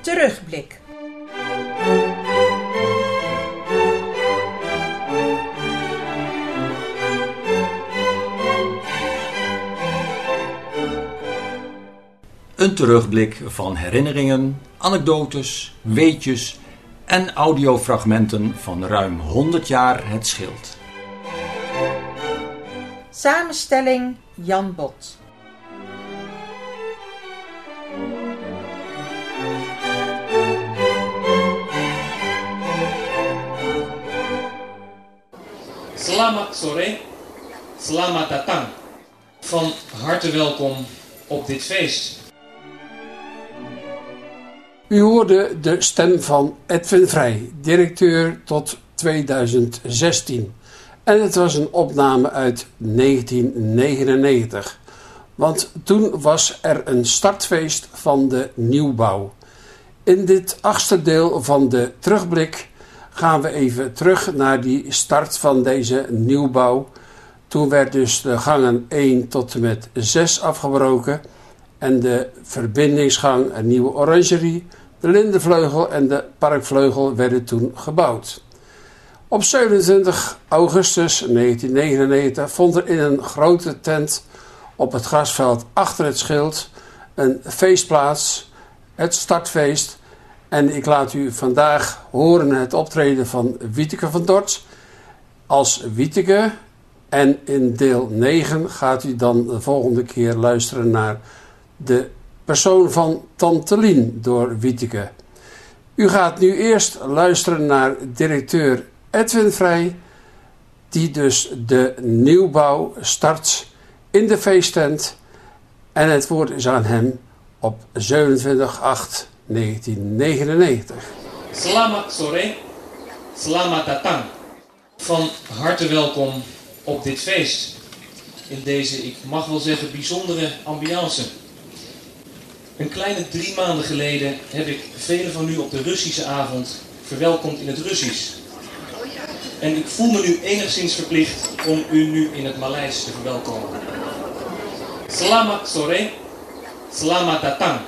Terugblik. Een terugblik van herinneringen, anekdotes, weetjes en audiofragmenten van ruim 100 jaar het schild. Samenstelling Jan Bot. Selamat sore, selamat datang. Van harte welkom op dit feest. U hoorde de stem van Edwin Vrij, directeur tot 2016. En het was een opname uit 1999. Want toen was er een startfeest van de nieuwbouw. In dit achtste deel van de terugblik gaan we even terug naar die start van deze nieuwbouw. Toen werd dus de gangen 1 tot en met 6 afgebroken en de verbindingsgang, een nieuwe orangerie, de lindenvleugel en de parkvleugel werden toen gebouwd. Op 27 augustus 1999 vond er in een grote tent op het grasveld achter het schild een feest plaats, het startfeest. En ik laat u vandaag horen het optreden van Wieteke van Dort als Wieteke. En in deel 9 gaat u dan de volgende keer luisteren naar de persoon van Tante Lien door Wieteke. U gaat nu eerst luisteren naar directeur Edwin Vrij, die dus de nieuwbouw start in de feesttent. En het woord is aan hem op 27 8 1999. Selamat sore, selamat datang. Van harte welkom op dit feest. In deze, ik mag wel zeggen, bijzondere ambiance. Een kleine drie maanden geleden heb ik velen van u op de Russische avond verwelkomd in het Russisch. En ik voel me nu enigszins verplicht om u nu in het Maleis te verwelkomen. Selamat sore, selamat datang.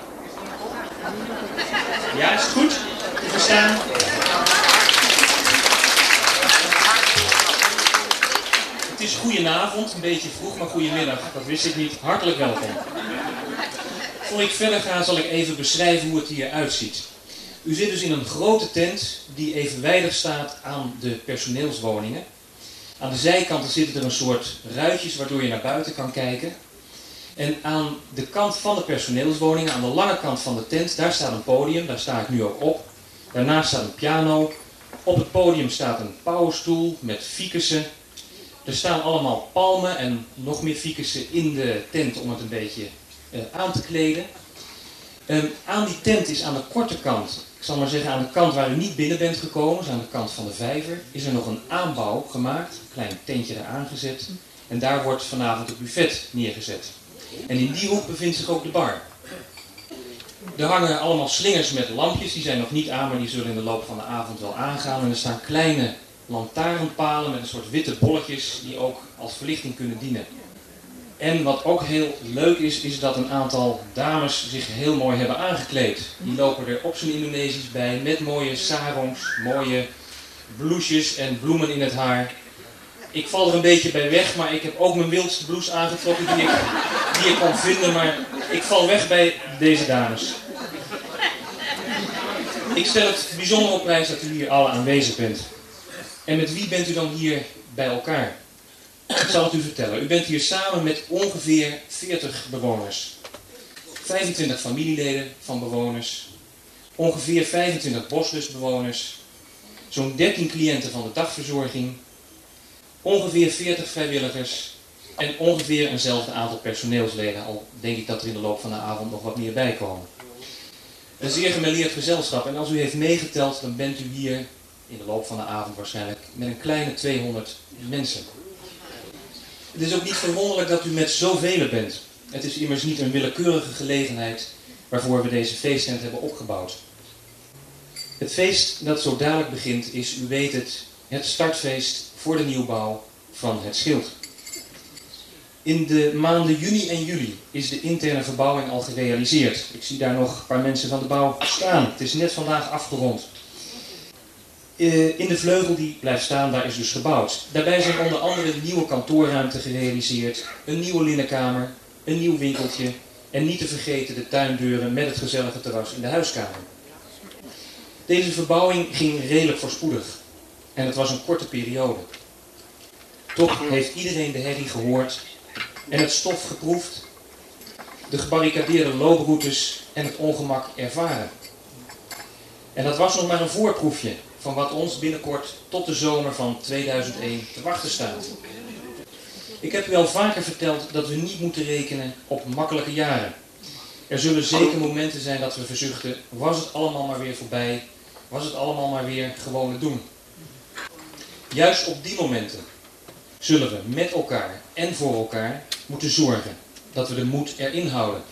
Ja, is het goed? Te verstaan? Het is goedenavond, een beetje vroeg, maar goedemiddag. Dat wist ik niet. Hartelijk welkom. Voor ik verder ga, zal ik even beschrijven hoe het hier uitziet. U zit dus in een grote tent die evenwijdig staat aan de personeelswoningen. Aan de zijkanten zitten er een soort ruitjes waardoor je naar buiten kan kijken. En aan de kant van de personeelswoningen, aan de lange kant van de tent, daar staat een podium, daar sta ik nu ook op. Daarnaast staat een piano. Op het podium staat een powerstoel met ficussen. Er staan allemaal palmen en nog meer ficussen in de tent om het een beetje aan te kleden. Um, aan die tent is aan de korte kant, ik zal maar zeggen aan de kant waar u niet binnen bent gekomen, dus aan de kant van de vijver, is er nog een aanbouw gemaakt, een klein tentje eraan gezet. En daar wordt vanavond het buffet neergezet. En in die hoek bevindt zich ook de bar. Er hangen allemaal slingers met lampjes, die zijn nog niet aan, maar die zullen in de loop van de avond wel aangaan. En er staan kleine lantaarnpalen met een soort witte bolletjes die ook als verlichting kunnen dienen. En wat ook heel leuk is, is dat een aantal dames zich heel mooi hebben aangekleed. Die lopen er op zijn Indonesisch bij met mooie sarongs, mooie blouses en bloemen in het haar. Ik val er een beetje bij weg, maar ik heb ook mijn wildste blouse aangetrokken die ik, die ik kon vinden. Maar ik val weg bij deze dames. Ik stel het bijzonder op prijs dat u hier alle aanwezig bent. En met wie bent u dan hier bij elkaar? Ik zal het u vertellen. U bent hier samen met ongeveer 40 bewoners. 25 familieleden van bewoners. Ongeveer 25 boslustbewoners. Zo'n 13 cliënten van de dagverzorging. Ongeveer 40 vrijwilligers. En ongeveer eenzelfde aantal personeelsleden. Al denk ik dat er in de loop van de avond nog wat meer bij komen. Een zeer gemêleerd gezelschap. En als u heeft meegeteld, dan bent u hier in de loop van de avond waarschijnlijk met een kleine 200 mensen. Het is ook niet verwonderlijk dat u met zoveel bent. Het is immers niet een willekeurige gelegenheid waarvoor we deze feesttent hebben opgebouwd. Het feest dat zo dadelijk begint is, u weet het, het startfeest voor de nieuwbouw van het schild. In de maanden juni en juli is de interne verbouwing al gerealiseerd. Ik zie daar nog een paar mensen van de bouw staan. Het is net vandaag afgerond. Eh, in de vleugel die blijft staan, daar is dus gebouwd. Daarbij zijn onder andere de nieuwe kantoorruimte gerealiseerd, een nieuwe linnenkamer, een nieuw winkeltje en niet te vergeten de tuindeuren met het gezellige terras in de huiskamer. Deze verbouwing ging redelijk voorspoedig en het was een korte periode. Toch heeft iedereen de herrie gehoord en het stof geproefd, de gebarricadeerde looproutes en het ongemak ervaren. En dat was nog maar een voorproefje van wat ons binnenkort tot de zomer van 2001 te wachten staat. Ik heb u al vaker verteld dat we niet moeten rekenen op makkelijke jaren. Er zullen zeker momenten zijn dat we verzuchten, was het allemaal maar weer voorbij, was het allemaal maar weer gewoon het doen. Juist op die momenten zullen we met elkaar en voor elkaar moeten zorgen dat we de moed erin houden.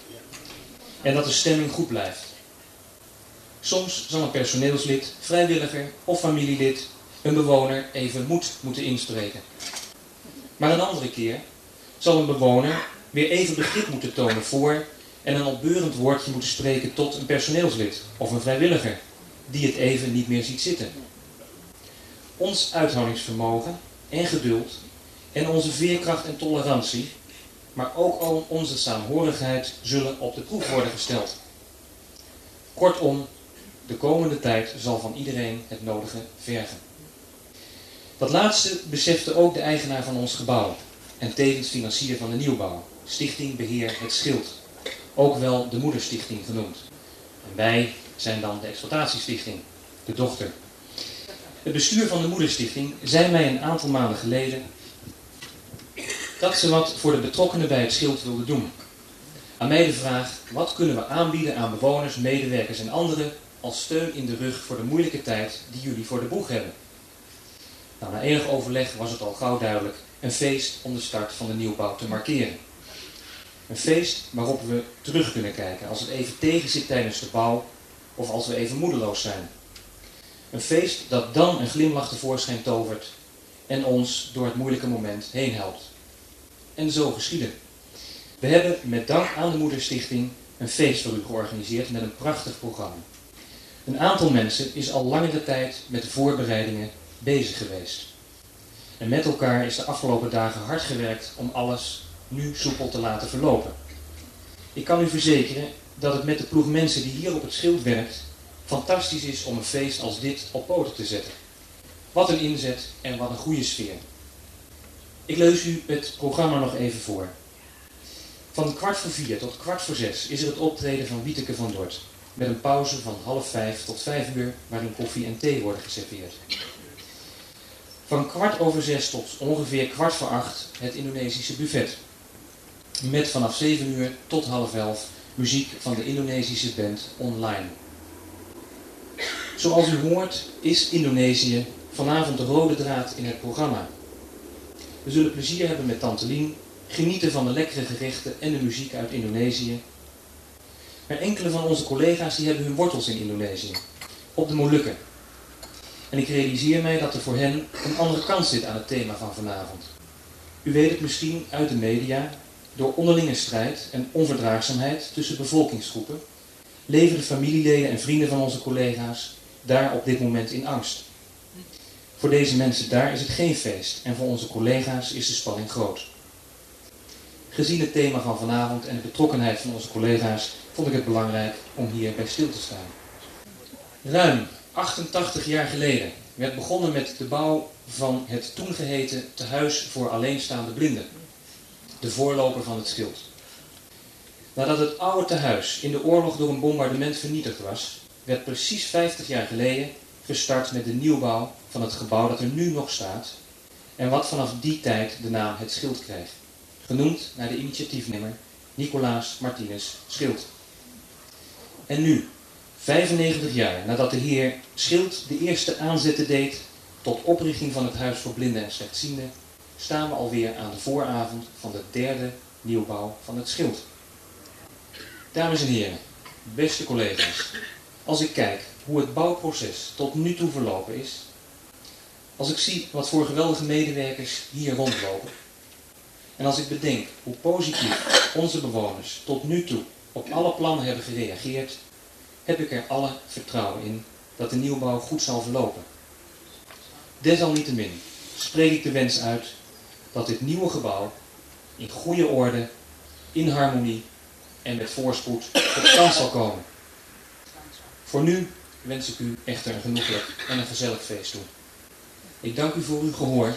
En dat de stemming goed blijft. Soms zal een personeelslid, vrijwilliger of familielid een bewoner even moed moeten inspreken. Maar een andere keer zal een bewoner weer even begrip moeten tonen voor en een opbeurend woordje moeten spreken tot een personeelslid of een vrijwilliger die het even niet meer ziet zitten. Ons uithoudingsvermogen en geduld en onze veerkracht en tolerantie, maar ook al onze saamhorigheid zullen op de proef worden gesteld. Kortom, de komende tijd zal van iedereen het nodige vergen. Dat laatste besefte ook de eigenaar van ons gebouw en tevens financier van de nieuwbouw, Stichting Beheer Het Schild, ook wel de Moederstichting genoemd. En wij zijn dan de exploitatiestichting, de dochter. Het bestuur van de Moederstichting zei mij een aantal maanden geleden dat ze wat voor de betrokkenen bij het schild wilden doen. Aan mij de vraag, wat kunnen we aanbieden aan bewoners, medewerkers en anderen als steun in de rug voor de moeilijke tijd die jullie voor de boeg hebben? Nou, na enig overleg was het al gauw duidelijk een feest om de start van de nieuwbouw te markeren. Een feest waarop we terug kunnen kijken als het even tegen zit tijdens de bouw of als we even moedeloos zijn. Een feest dat dan een glimlach tevoorschijn tovert en ons door het moeilijke moment heen helpt. En zo geschiedde. We hebben met dank aan de Moederstichting een feest voor u georganiseerd met een prachtig programma. Een aantal mensen is al langere tijd met de voorbereidingen bezig geweest. En met elkaar is de afgelopen dagen hard gewerkt om alles nu soepel te laten verlopen. Ik kan u verzekeren dat het met de ploeg mensen die hier op het schild werkt fantastisch is om een feest als dit op poten te zetten. Wat een inzet en wat een goede sfeer. Ik lees u het programma nog even voor. Van kwart voor vier tot kwart voor zes is er het optreden van Wieteke van Dort. Met een pauze van half vijf tot vijf uur waarin koffie en thee worden geserveerd. Van kwart over zes tot ongeveer kwart voor acht het Indonesische buffet. Met vanaf zeven uur tot half elf muziek van de Indonesische band online. Zoals u hoort is Indonesië vanavond de rode draad in het programma. We zullen plezier hebben met Tante Lien, genieten van de lekkere gerechten en de muziek uit Indonesië. Maar enkele van onze collega's die hebben hun wortels in Indonesië, op de Molukken. En ik realiseer mij dat er voor hen een andere kant zit aan het thema van vanavond. U weet het misschien uit de media, door onderlinge strijd en onverdraagzaamheid tussen bevolkingsgroepen leven de familieleden en vrienden van onze collega's daar op dit moment in angst. Voor deze mensen daar is het geen feest en voor onze collega's is de spanning groot. Gezien het thema van vanavond en de betrokkenheid van onze collega's vond ik het belangrijk om hier bij stil te staan. Ruim 88 jaar geleden werd begonnen met de bouw van het toen geheten Tehuis voor Alleenstaande Blinden, de voorloper van het schild. Nadat het oude tehuis in de oorlog door een bombardement vernietigd was, werd precies 50 jaar geleden gestart met de nieuwbouw van het gebouw dat er nu nog staat en wat vanaf die tijd de naam Het Schild kreeg, genoemd naar de initiatiefnemer Nicolaas Martinez Schild. En nu, 95 jaar nadat de heer Schild de eerste aanzetten deed tot oprichting van het Huis voor Blinden en Slechtzienden, staan we alweer aan de vooravond van de derde nieuwbouw van het Schild. Dames en heren, beste collega's, als ik kijk hoe het bouwproces tot nu toe verlopen is, Als ik zie wat voor geweldige medewerkers hier rondlopen. En als ik bedenk hoe positief onze bewoners tot nu toe op alle plannen hebben gereageerd, heb ik er alle vertrouwen in dat de nieuwbouw goed zal verlopen. Desalniettemin spreek ik de wens uit dat dit nieuwe gebouw in goede orde, in harmonie en met voorspoed tot stand zal komen. Voor nu wens ik u echter een genoeglijk en een gezellig feest toe. Ik dank u voor uw gehoor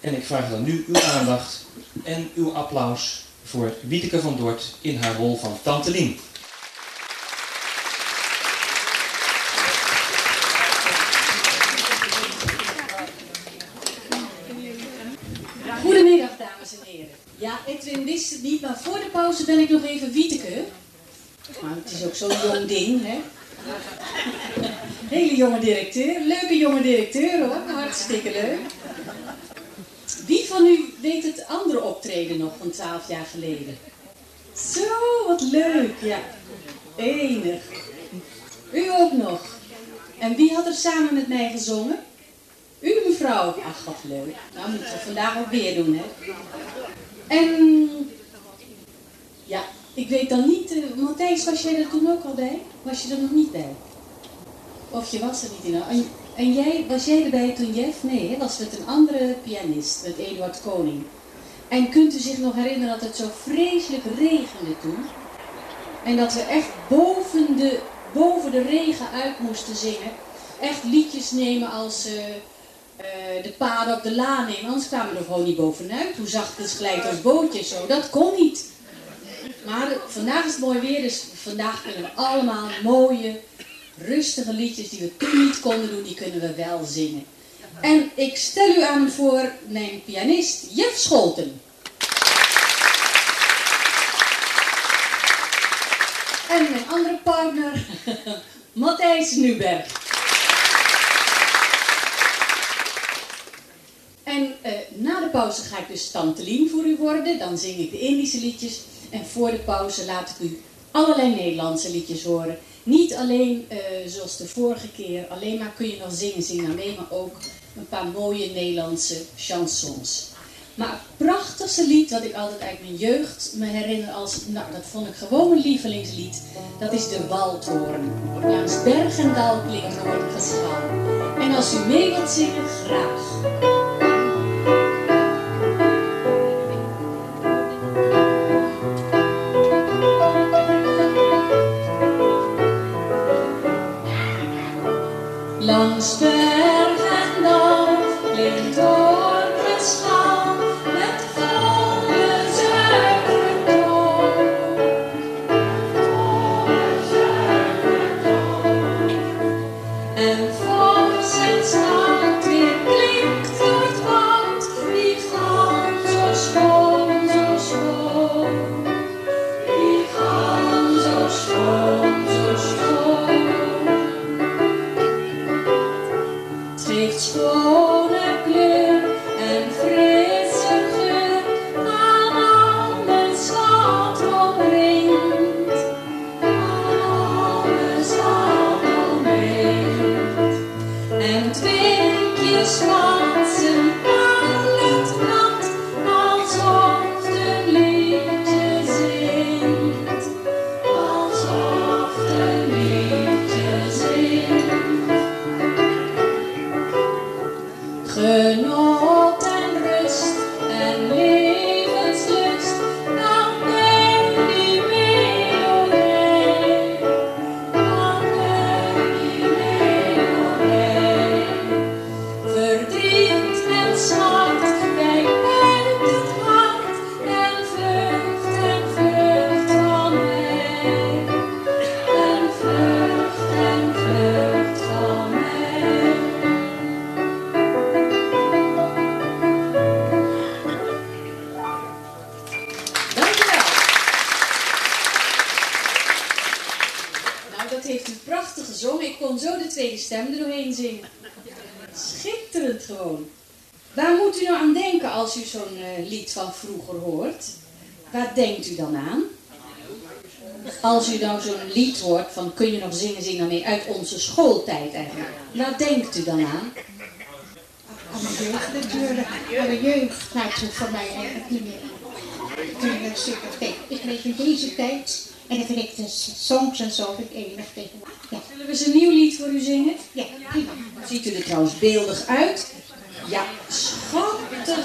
en ik vraag dan nu uw aandacht en uw applaus voor Wieteke van Dort in haar rol van Tante Lien. Goedemiddag, dames en heren. Ja, Edwin wist het niet, maar voor de pauze ben ik nog even Wieteke. Maar het is ook zo'n jong ding, hè? Hele jonge directeur. Leuke jonge directeur, hoor. Hartstikke leuk. Van u weet het andere optreden nog van 12 jaar geleden? Zo, wat leuk, ja. Enig. U ook nog. En wie had er samen met mij gezongen? U, mevrouw. Ach, wat leuk. Nou, moeten we vandaag ook weer doen, hè. En... Ja, ik weet dan niet... Uh, Matthijs, was jij er toen ook al bij? Was je er nog niet bij? Of je was er niet in. En, jij, was jij erbij toen Jeff? Nee, was met een andere pianist, met Eduard Koning. En kunt u zich nog herinneren dat het zo vreselijk regende toen? En dat we echt boven de, boven de regen uit moesten zingen. Echt liedjes nemen als... Uh, uh, de paden op de laan nemen, anders kwamen we er gewoon niet bovenuit. Hoe zacht het glijdt als bootje zo, dat kon niet. Maar vandaag is het mooi weer, dus vandaag kunnen we allemaal mooie, rustige liedjes die we toen niet konden doen, die kunnen we wel zingen. En ik stel u aan voor mijn pianist Jeff Scholten. En mijn andere partner, Matthijs Nuberg. En uh, na de pauze ga ik dus Tantelien voor u worden. Dan zing ik de Indische liedjes. En voor de pauze laat ik u allerlei Nederlandse liedjes horen. Niet alleen uh, zoals de vorige keer, alleen maar kun je nog zingen, zingen mee, maar ook een paar mooie Nederlandse chansons. Maar het prachtigste lied wat ik altijd uit mijn jeugd me herinner als, nou dat vond ik gewoon mijn lievelingslied, dat is de Waldhoorn. Langs berg en dal klinkt hoorngeschal. En als u mee wilt zingen, graag. Het geeft vroeger hoort? Waar denkt u dan aan? Als u nou zo'n lied hoort van kun je nog zingen, zing dan mee uit onze schooltijd eigenlijk. Waar denkt u dan aan? jeugd natuurlijk. Maar de jeugd zo voor mij eigenlijk niet meer. Kijk, ik leef in deze tijd en ik vind de songs en zo vind ik enig tegen. Ja, Zullen we eens een nieuw lied voor u zingen? ja, prima. Ziet u er trouwens beeldig uit? Ja, schattig.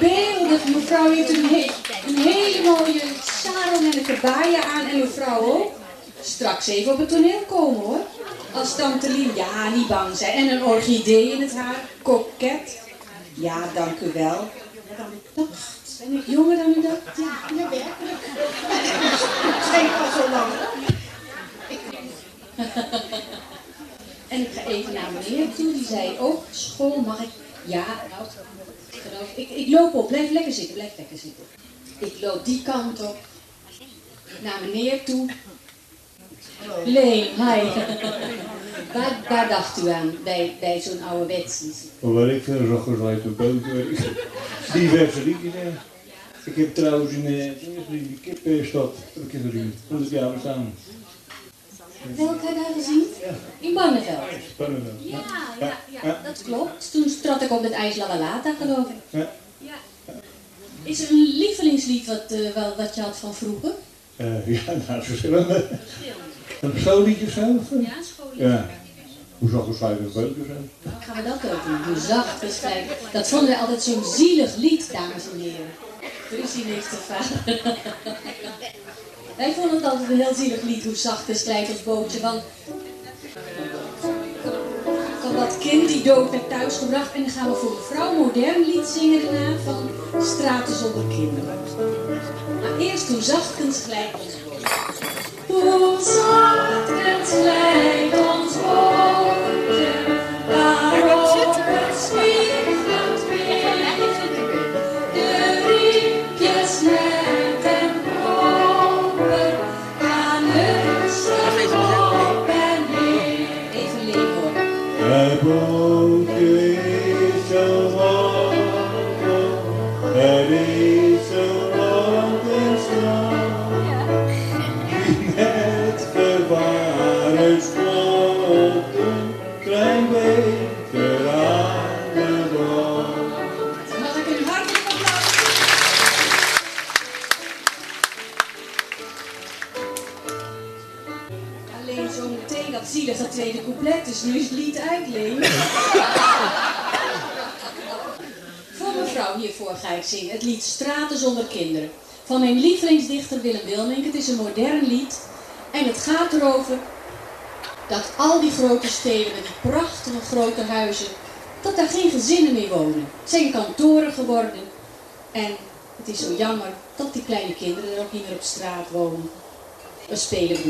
Beeldig. Mevrouw heeft een, he- een hele mooie sarong en een kabaya aan. En mevrouw ook. Straks even op het toneel komen hoor. Als tante Lien. Ja, niet bang zijn. En een orchidee in het haar. Koket. Ja, dank u wel. Dacht, ben ik jonger dan u dacht? Ja. Ja, werkelijk. Het schijnt al zo lang. En ik ga even naar meneer toe, die zei ook, school mag ik? Ja, nou, ik. Ik loop op, blijf lekker zitten, blijf lekker zitten. Ik loop die kant op, naar meneer toe. Leen, hi. waar, waar dacht u aan bij, bij zo'n ouderwets? Maar wat ik veel roggers uit de boot. Liedjes. hè. Ik heb trouwens in eh, in die kippenstad, heb ik gezien, 100 jaar bestaan. Welke heb daar gezien? In Barneveld. Ja, ja, ja, dat klopt. Toen trad ik op het IJs Lavalata, geloof ik. Ja. Ja. Is er een lievelingslied wat, eh, wel, wat je had van vroeger? Eh, ja, nou, verschillende. Een schoolliedje of zo? of? Ja. Ja. Hoe zag het op boot of zo? Gaan we dat ook doen? Hoe zacht is gelijk. Dat vonden wij altijd zo'n zielig lied, dames en heren. Christine heeft de vader. wij vonden het altijd een heel zielig lied, hoe zacht is gelijk ons bootje. Want van dat kind die dood werd thuisgebracht. En dan gaan we voor mevrouw modern lied zingen daarna van Straten zonder kinderen. Maar eerst hoe zachtkens glijdt ons bootje. Hoe ons hiervoor ga ik zingen het lied Straten zonder kinderen. Van mijn lievelingsdichter Willem Wilmink. Het is een modern lied. En het gaat erover dat al die grote steden met die prachtige grote huizen, dat daar geen gezinnen meer wonen. Het zijn kantoren geworden. En het is zo jammer dat die kleine kinderen er ook niet meer op straat wonen. We spelen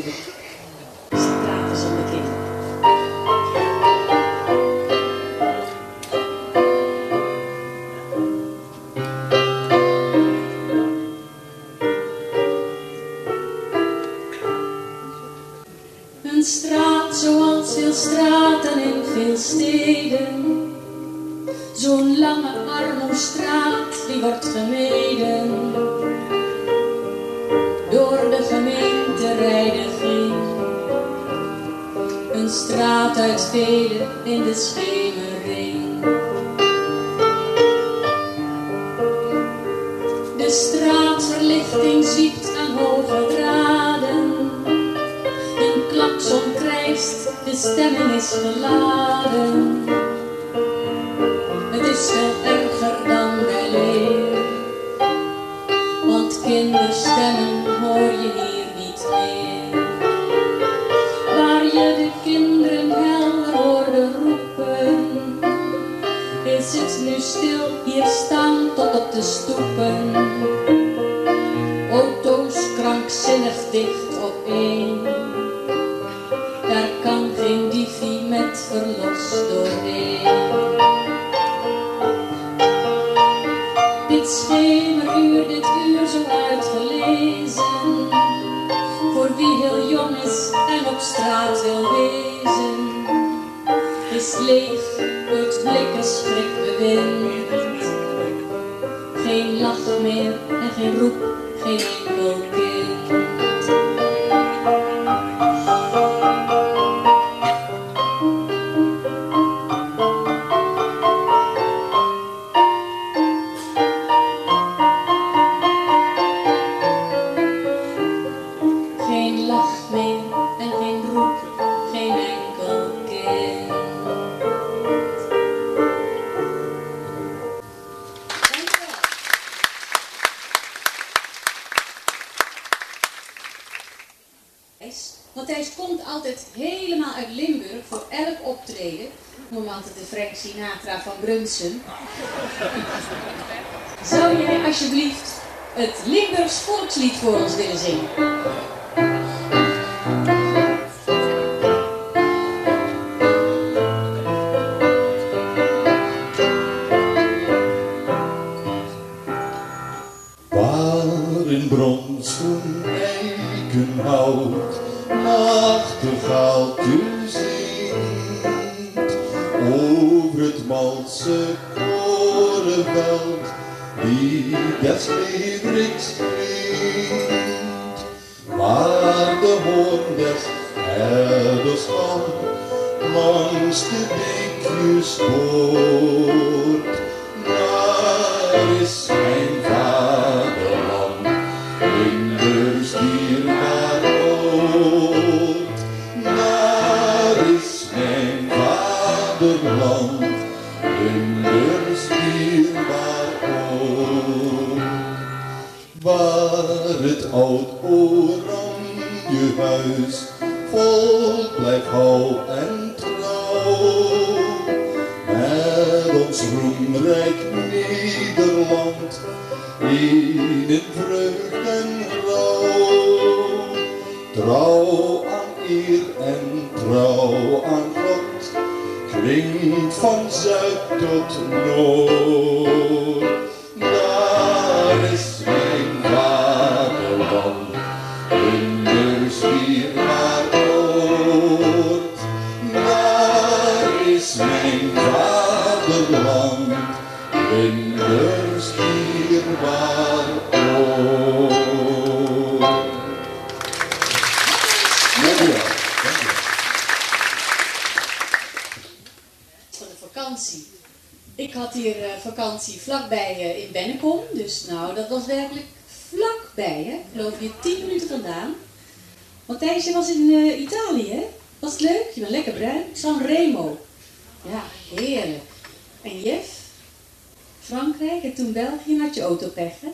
verlos doorheen. Dit schemeruur, dit uur zo uitgelezen. Voor wie heel jong is en op straat wil wezen. Is leeg, het blikken schrik bewind. Geen lach meer en geen roep, geen enkel eikenhout nachtegaaltje zingt over het malse korenveld die des Leeuwriks klinkt. Waar de hoorn des herders van langs de beekjes hoort. Daar is oud oranje huis vol blijft hou en trouw. Met ons roemrijk Nederland in het vreugd en rouw. Trouw aan eer en trouw aan God klinkt van zuid tot noord. Dankjewel. Dankjewel. Van de vakantie. Ik had hier eh, vakantie vlakbij eh, in Bennekom. Dus nou, dat was werkelijk vlakbij, hè. Ik geloof hier 10 minuten vandaan. Matthijs, je was in eh, Italië, hè? Was het leuk? Je bent lekker bruin. Sanremo. Ja, heerlijk. En Jeff? Frankrijk en toen België. Had je autopech, hè?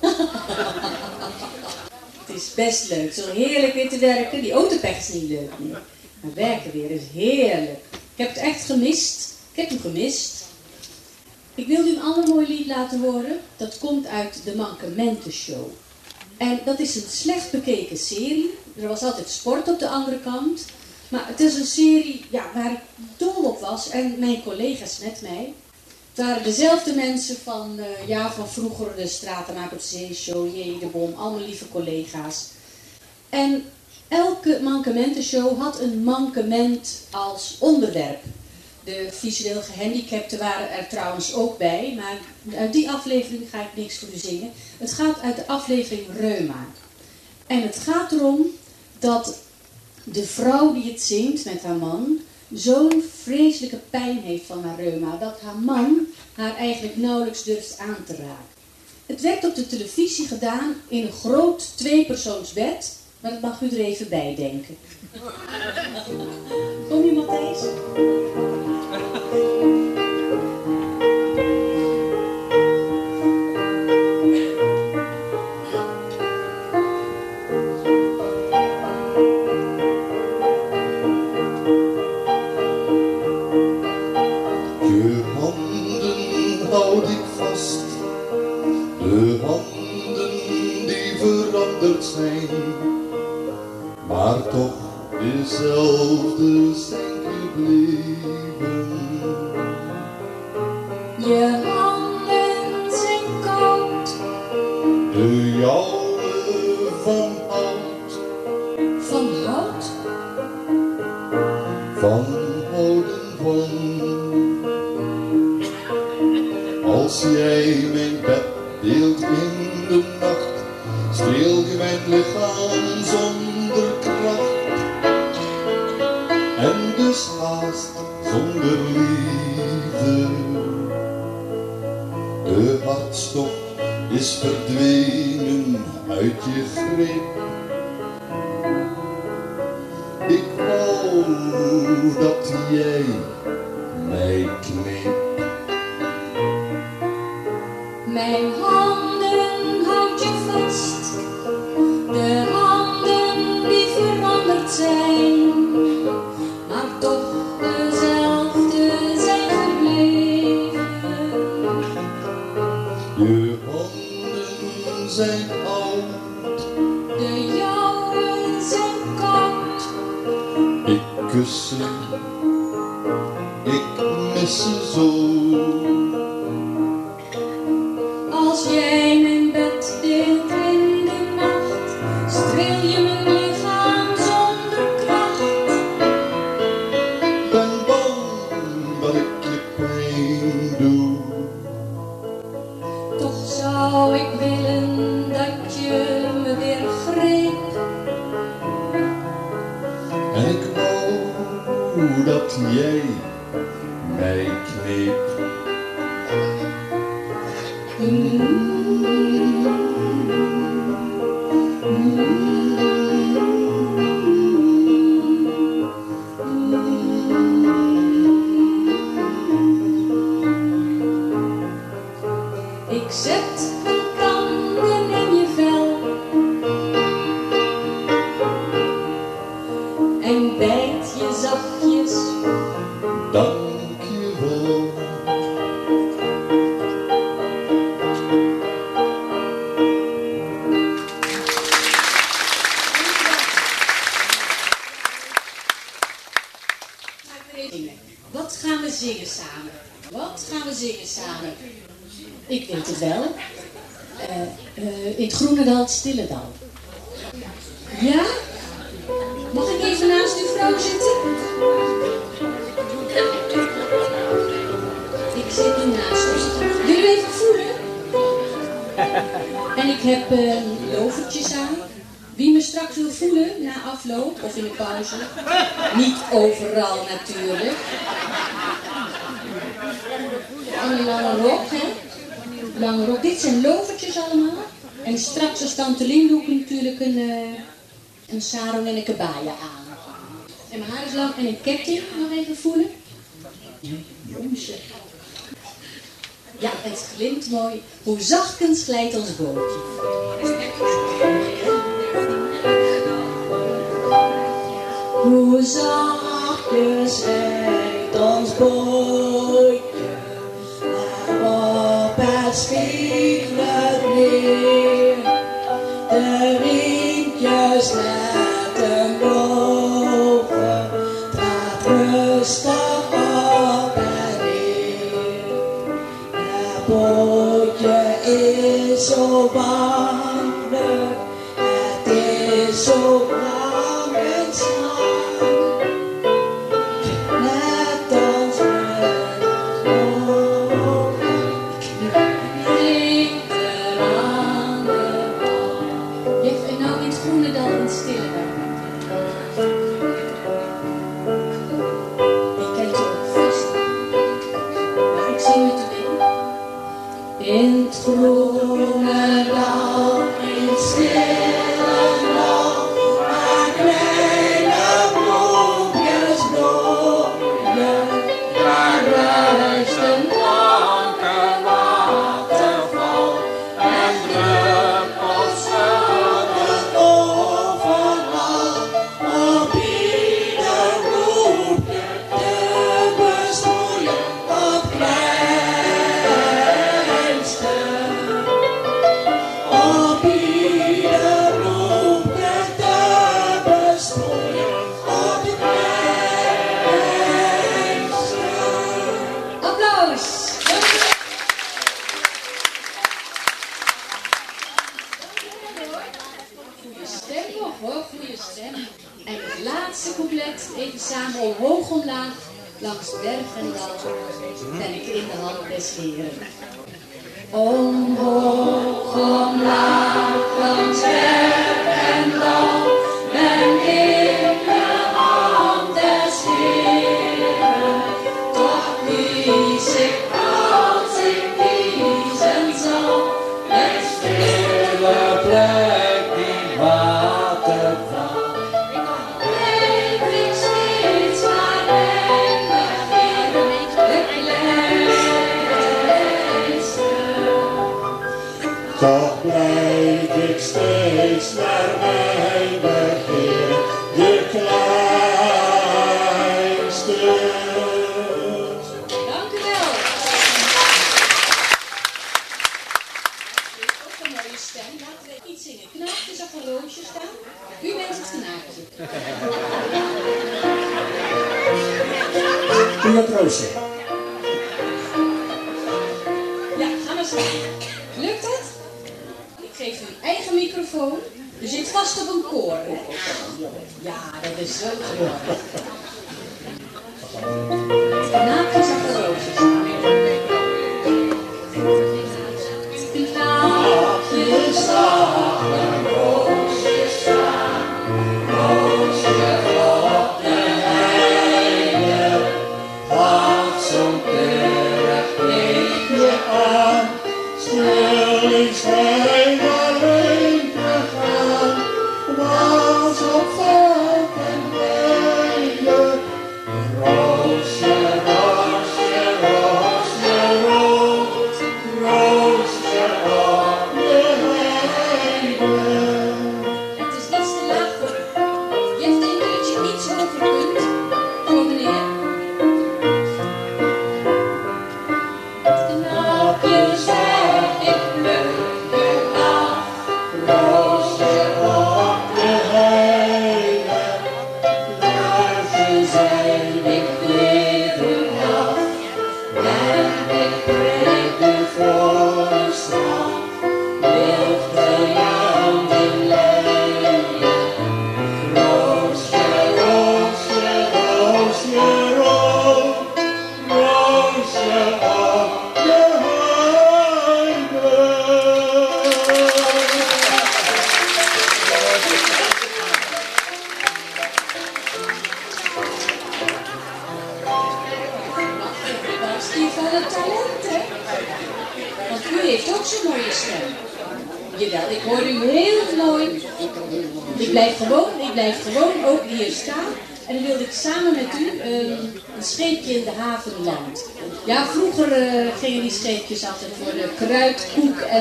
Het is best leuk. Zo heerlijk weer te werken. Die autopech is niet leuk meer. Maar werken weer is heerlijk. Ik heb het echt gemist. Ik heb hem gemist. Ik wil u een ander mooi lied laten horen. Dat komt uit de Mankementenshow. En dat is een slecht bekeken serie. Er was altijd sport op de andere kant. Maar het is een serie ja, waar ik dol op was. En mijn collega's met mij. Het waren dezelfde mensen van, eh, ja, van vroeger, de Stratenaak op Zee Show, J. de Bom, allemaal lieve collega's. En elke mankementenshow had een mankement als onderwerp. De visueel gehandicapten waren er trouwens ook bij, maar uit die aflevering ga ik niks voor u zingen. Het gaat uit de aflevering Reuma. En het gaat erom dat de vrouw die het zingt met haar man zo'n vreselijke pijn heeft van haar reuma dat haar man haar eigenlijk nauwelijks durft aan te raken. Het werd op de televisie gedaan in een groot tweepersoonsbed, maar dat mag u er even bij denken. Kom je Matthijs? Maar toch dezelfde zijn zingen samen? Wat gaan we zingen samen? Ik weet het wel. Eh, eh, in het Groenendal, het Stilledal. Ja? Mag ik even naast uw vrouw zitten? Ik zit nu naast u. Willen we even voelen? En ik heb eh lovertjes aan. Wie me straks wil voelen na afloop of in de pauze. Niet overal natuurlijk. Een lange rok, hè? Lange rok. Dit zijn lovertjes allemaal. En straks als Tante Lien doe ik natuurlijk een, eh, een sarong en een kabaja aan. En mijn haar is lang en een ketting. Nog even voelen. Ja, het glimt mooi. Hoe zachtkens glijdt ons bootje. Hoe zachtjes glijdt ons bootje is zo wandelijk, het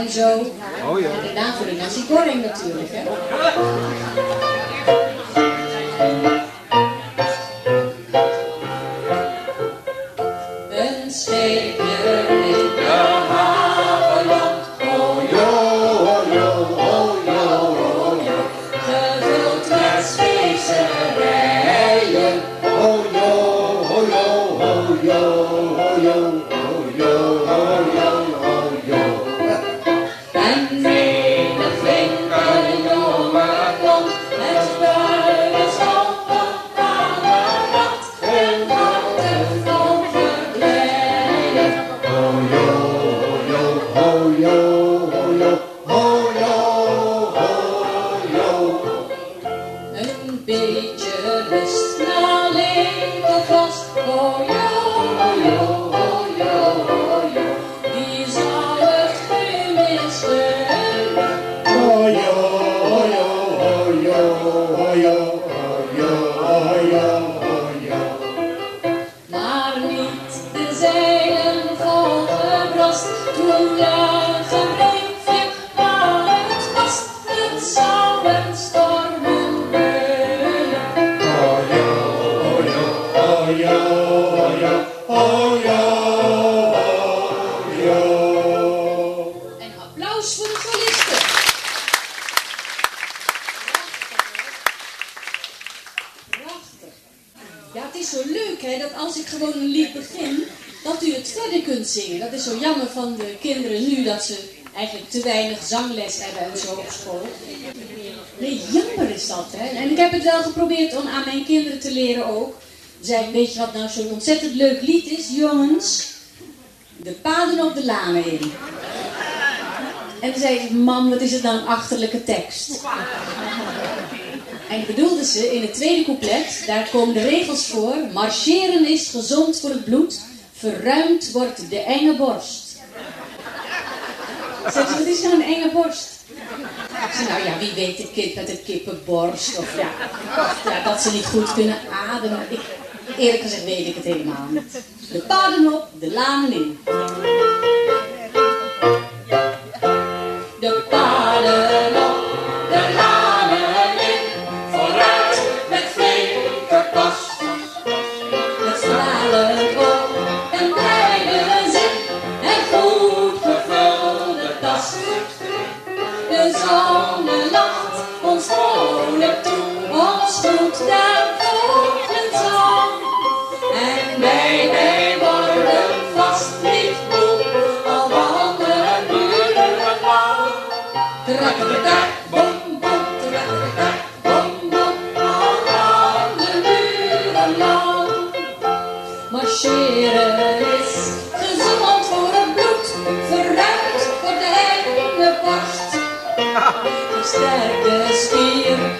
en zo. Oh ja. En daarna voor de nasi goreng natuurlijk, hè. Het is zo leuk hè, dat als ik gewoon een lied begin, dat u het verder kunt zingen. Dat is zo jammer van de kinderen nu, dat ze eigenlijk te weinig zangles hebben en zo op school. Nee, jammer is dat hè. En ik heb het wel geprobeerd om aan mijn kinderen te leren ook. Zei, weet je wat nou zo'n ontzettend leuk lied is, jongens? De paden op de lanen in. En toen zei ze, mam, wat is het nou een achterlijke tekst? En bedoelde ze in het tweede couplet, daar komen de regels voor. Marcheren is gezond voor het bloed, verruimd wordt de enge borst. Zei ze, wat is nou een enge borst? Zei, nou ja, wie weet het kind met een kippenborst. Of ja, ja, dat ze niet goed kunnen ademen. Ik, eerlijk gezegd weet ik het helemaal niet. De paden op, de lanen in. De paden Marcheren is gezond voor het bloed, vooruit voor de hele borst. Een sterke stier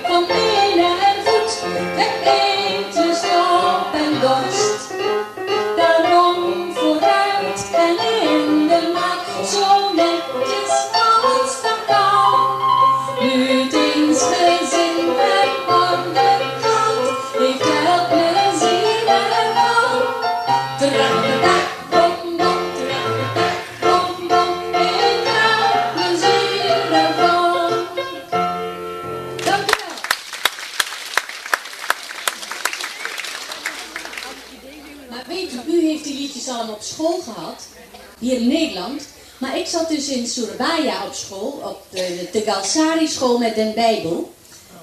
Surabaya op school, op de, de Galsari school met den Bijbel.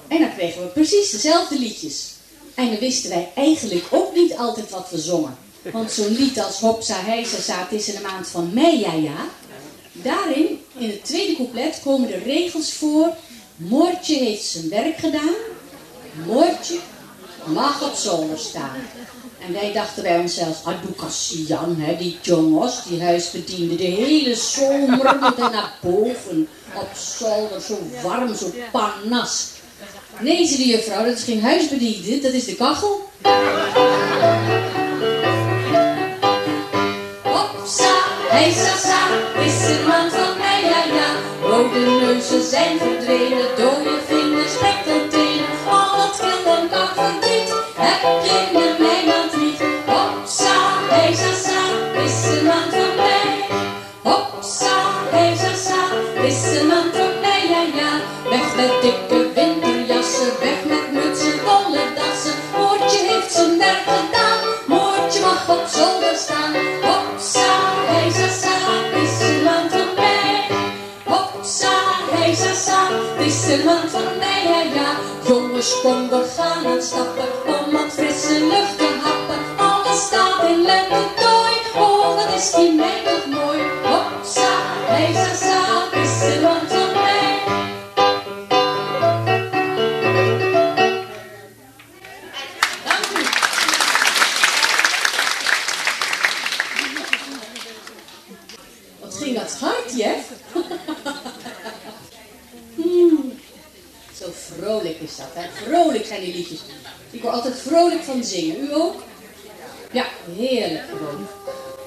En dan kregen we precies dezelfde liedjes. En dan wisten wij eigenlijk ook niet altijd wat we zongen. Want zo'n lied als Hopsa Heisa Sa, het is in de maand van mei, ja ja. Daarin, in het tweede couplet, komen de regels voor. Moortje heeft zijn werk gedaan. Moortje mag op zolder staan. En wij dachten bij onszelf, Adukasian, hè, die jongens, die huisbediende, de hele zomer moet hij naar boven op zolder, zo warm, zo panas. Nee, zei de juffrouw, dat is geen huisbediende, dat is de kachel. Hopsa, heisa sa, is een man van mij, ja ja. Rode neuzen zijn verdwenen, Jongens, kom, we gaan aan stappen, zingen. U ook? Ja, heerlijk.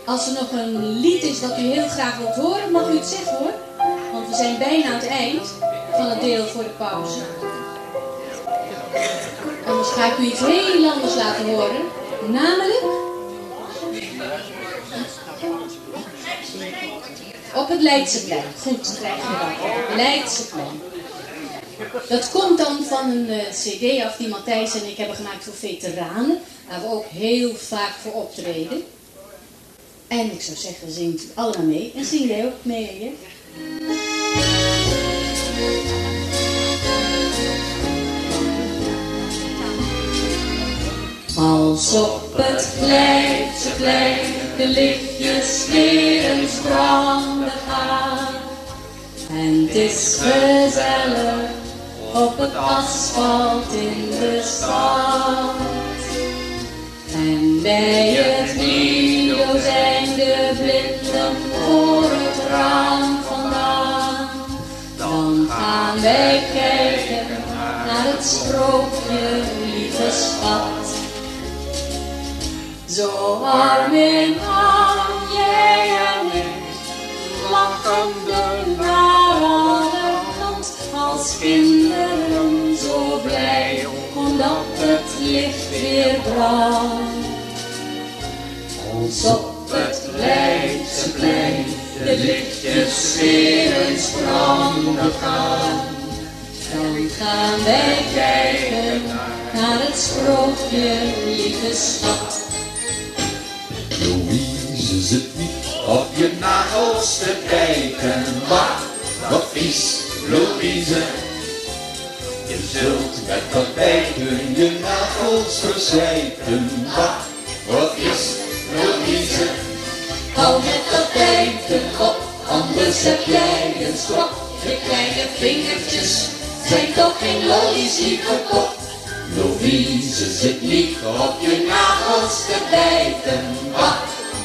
Als er nog een lied is dat u heel graag wilt horen, mag u het zeggen hoor. Want we zijn bijna aan het eind van het deel voor de pauze. Anders ga ik u iets heel anders laten horen. Namelijk... Op het Leidseplein. Goed, krijg je dat. Leidseplein. Dat komt dan van een eh, cd af die Matthijs en ik hebben gemaakt voor veteranen. Waar we ook heel vaak voor optreden. En ik zou zeggen, zingt u allemaal mee. En zing jij ook mee, hè? Als op het Leidseplein de lichtjes weer eens gaan. En het is gezellig op het asfalt in de stad. En bij het Lido zijn de blinden voor het raam vandaan. Dan gaan wij kijken naar het sprookje, lieve schat. Zo arm in arm, jij en ik, lachende naar alle kant, als kinderen zo omdat het licht weer brandt. Als op het Leidseplein de lichtjes weer eens branden gaan, dan gaan wij kijken naar het sprookje, lieve schat. Louise zit niet op je nagels te kijken. Wat, wat vies, Louise. Zult met dat bijten je nagels verzwijten. Wat, wat is, Louise. Hou met dat bijten op, anders heb jij een strop. Je kleine vingertjes zijn toch geen lollies, lieve kop. Louise zit niet op je nagels te bijten. Ach,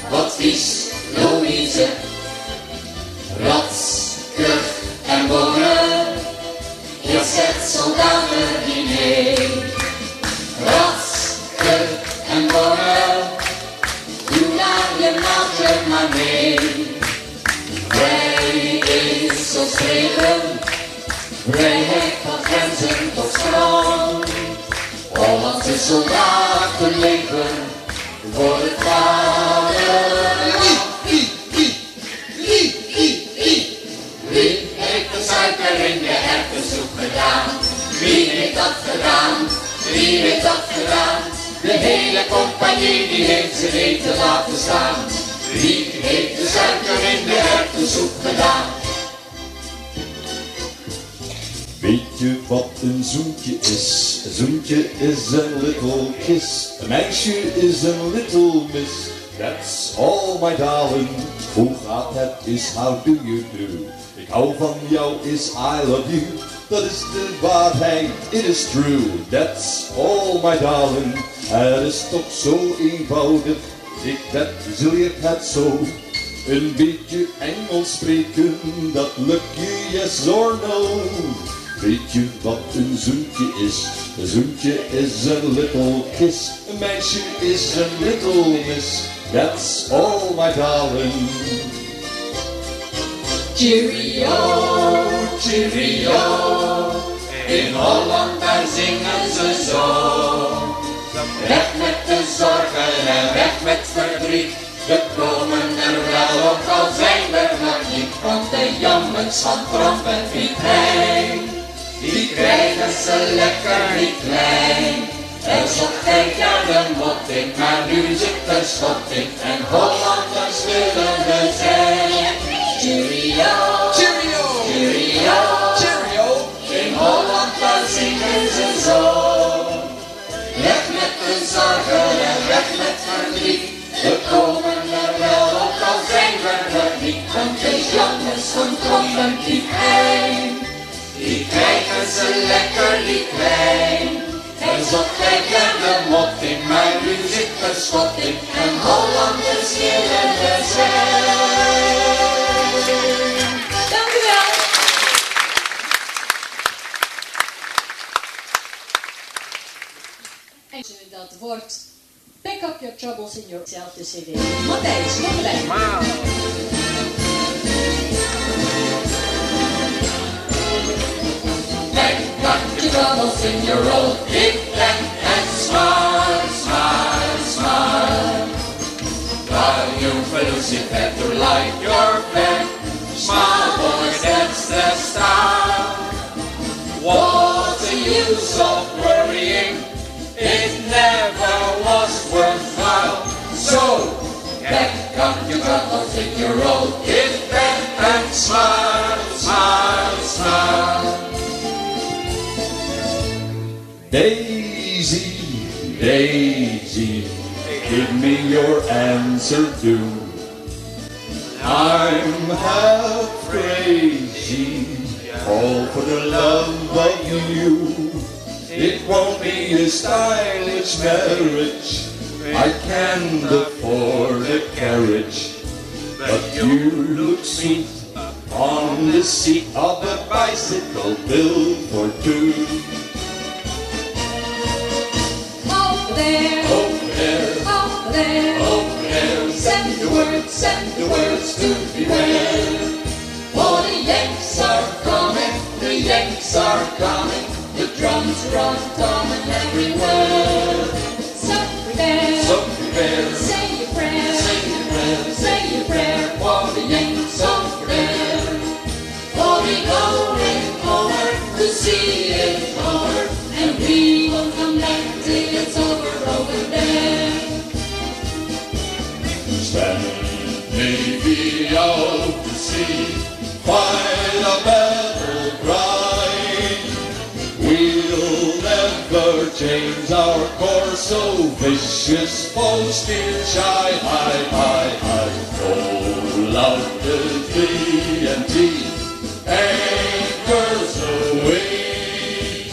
wat vies, Louise. Rats, kuch en bonen. Je zet soldatendiner. Rats, kuch en bonen. Doe naar je maatje maar mee. Vrij is ons leven. Vrijheid van grenzen tot strand. Hollandse soldaten leven voor het vaderland. Heeft dat gedaan? Wie heeft dat gedaan? De hele compagnie die heeft zijn eten laten staan. Wie heeft de suiker in de erwtensoep gedaan? Weet je wat een zoentje is? Een zoentje is een little kiss. Een meisje is een little miss. That's all my darling. Hoe gaat het is how do you do? Ik hou van jou is I love you. Dat is de waarheid, it is true. That's all my darling. Het is toch zo eenvoudig. Ik bet je leert het zo. Een beetje Engels spreken, dat lukt je yes or no. Weet je wat een zoentje is? Een zoentje is een little kiss. Een meisje is een little miss. That's all my darling. Cheerio, cheerio, in Holland daar zingen ze zo. Weg met de zorgen en weg met verdriet, we komen er wel ook al zijn we nog niet. Want de jongens van Trompen niet heen, die krijgen ze lekker niet klein. Er geen jaar de motting, maar nu zit er schotting en Hollanders willen we zijn. Cheerio, cheerio, cheerio, cheerio. In Holland daar zingen ze zo. Weg met de zorgen en weg met verdriet. We komen er wel, ook al zijn we er niet. Want de jongens van die heen, die krijgen ze lekker niet klein. Er zat geen de mot in, maar nu zit er schot in. En Hollanders willen we zijn. Wordt Pick Up Your Troubles in Yourself, de CD. Matthijs, kom erbij. Pack up your troubles in your old big bag and smile, smile, smile. While you Lucifer to light your bed, smile boys, that's the style. What's the use of worrying? It never was worthwhile. So, pack up your troubles in your old big bag and smile, smile, smile. Daisy, Daisy, give me your answer too. I'm half crazy, all for the love of you. It won't be a stylish marriage, I can't afford a carriage. But you look sweet on the seat of a bicycle built for two. Over there, Over there, over there. over there, Send the word, send the words to beware. For the Yanks are coming, the Yanks are coming, the drums run coming everywhere. So prepare, So prepare, say your prayer, say your prayer, say your prayer. for the Yanks over there. For we going over to see it over, And we will come back till it's over over there. Stand Navy change our course, so vicious foes still shy high, high, high. Oh, love is B and T, A anchors away.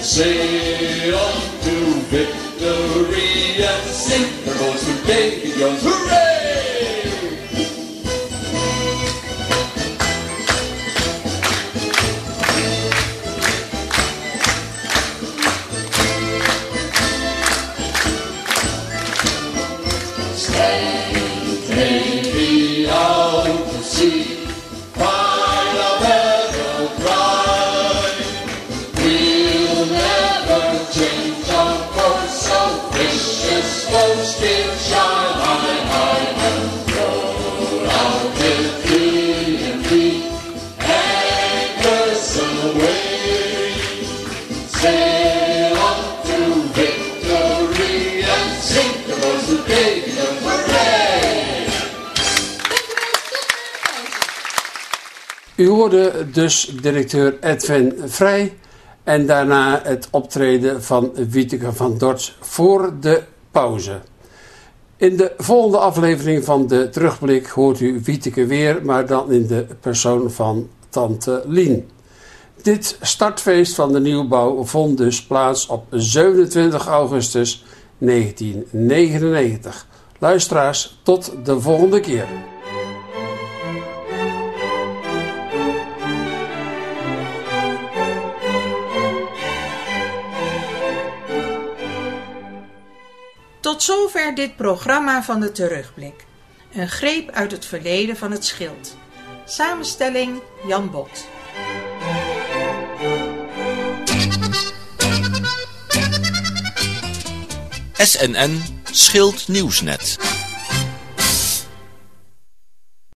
Sail on to victory and sink our boats with Davy Jones. U hoorde dus directeur Edwin Vrij en daarna het optreden van Wieteke van Dorts voor de pauze. In de volgende aflevering van de terugblik hoort u Wieteke weer, maar dan in de persoon van tante Lien. Dit startfeest van de nieuwbouw vond dus plaats op 27 augustus 1999. Luisteraars, tot de volgende keer. Tot zover dit programma van de terugblik. Een greep uit het verleden van het schild. Samenstelling Jan Bot. SNN Schild Nieuwsnet.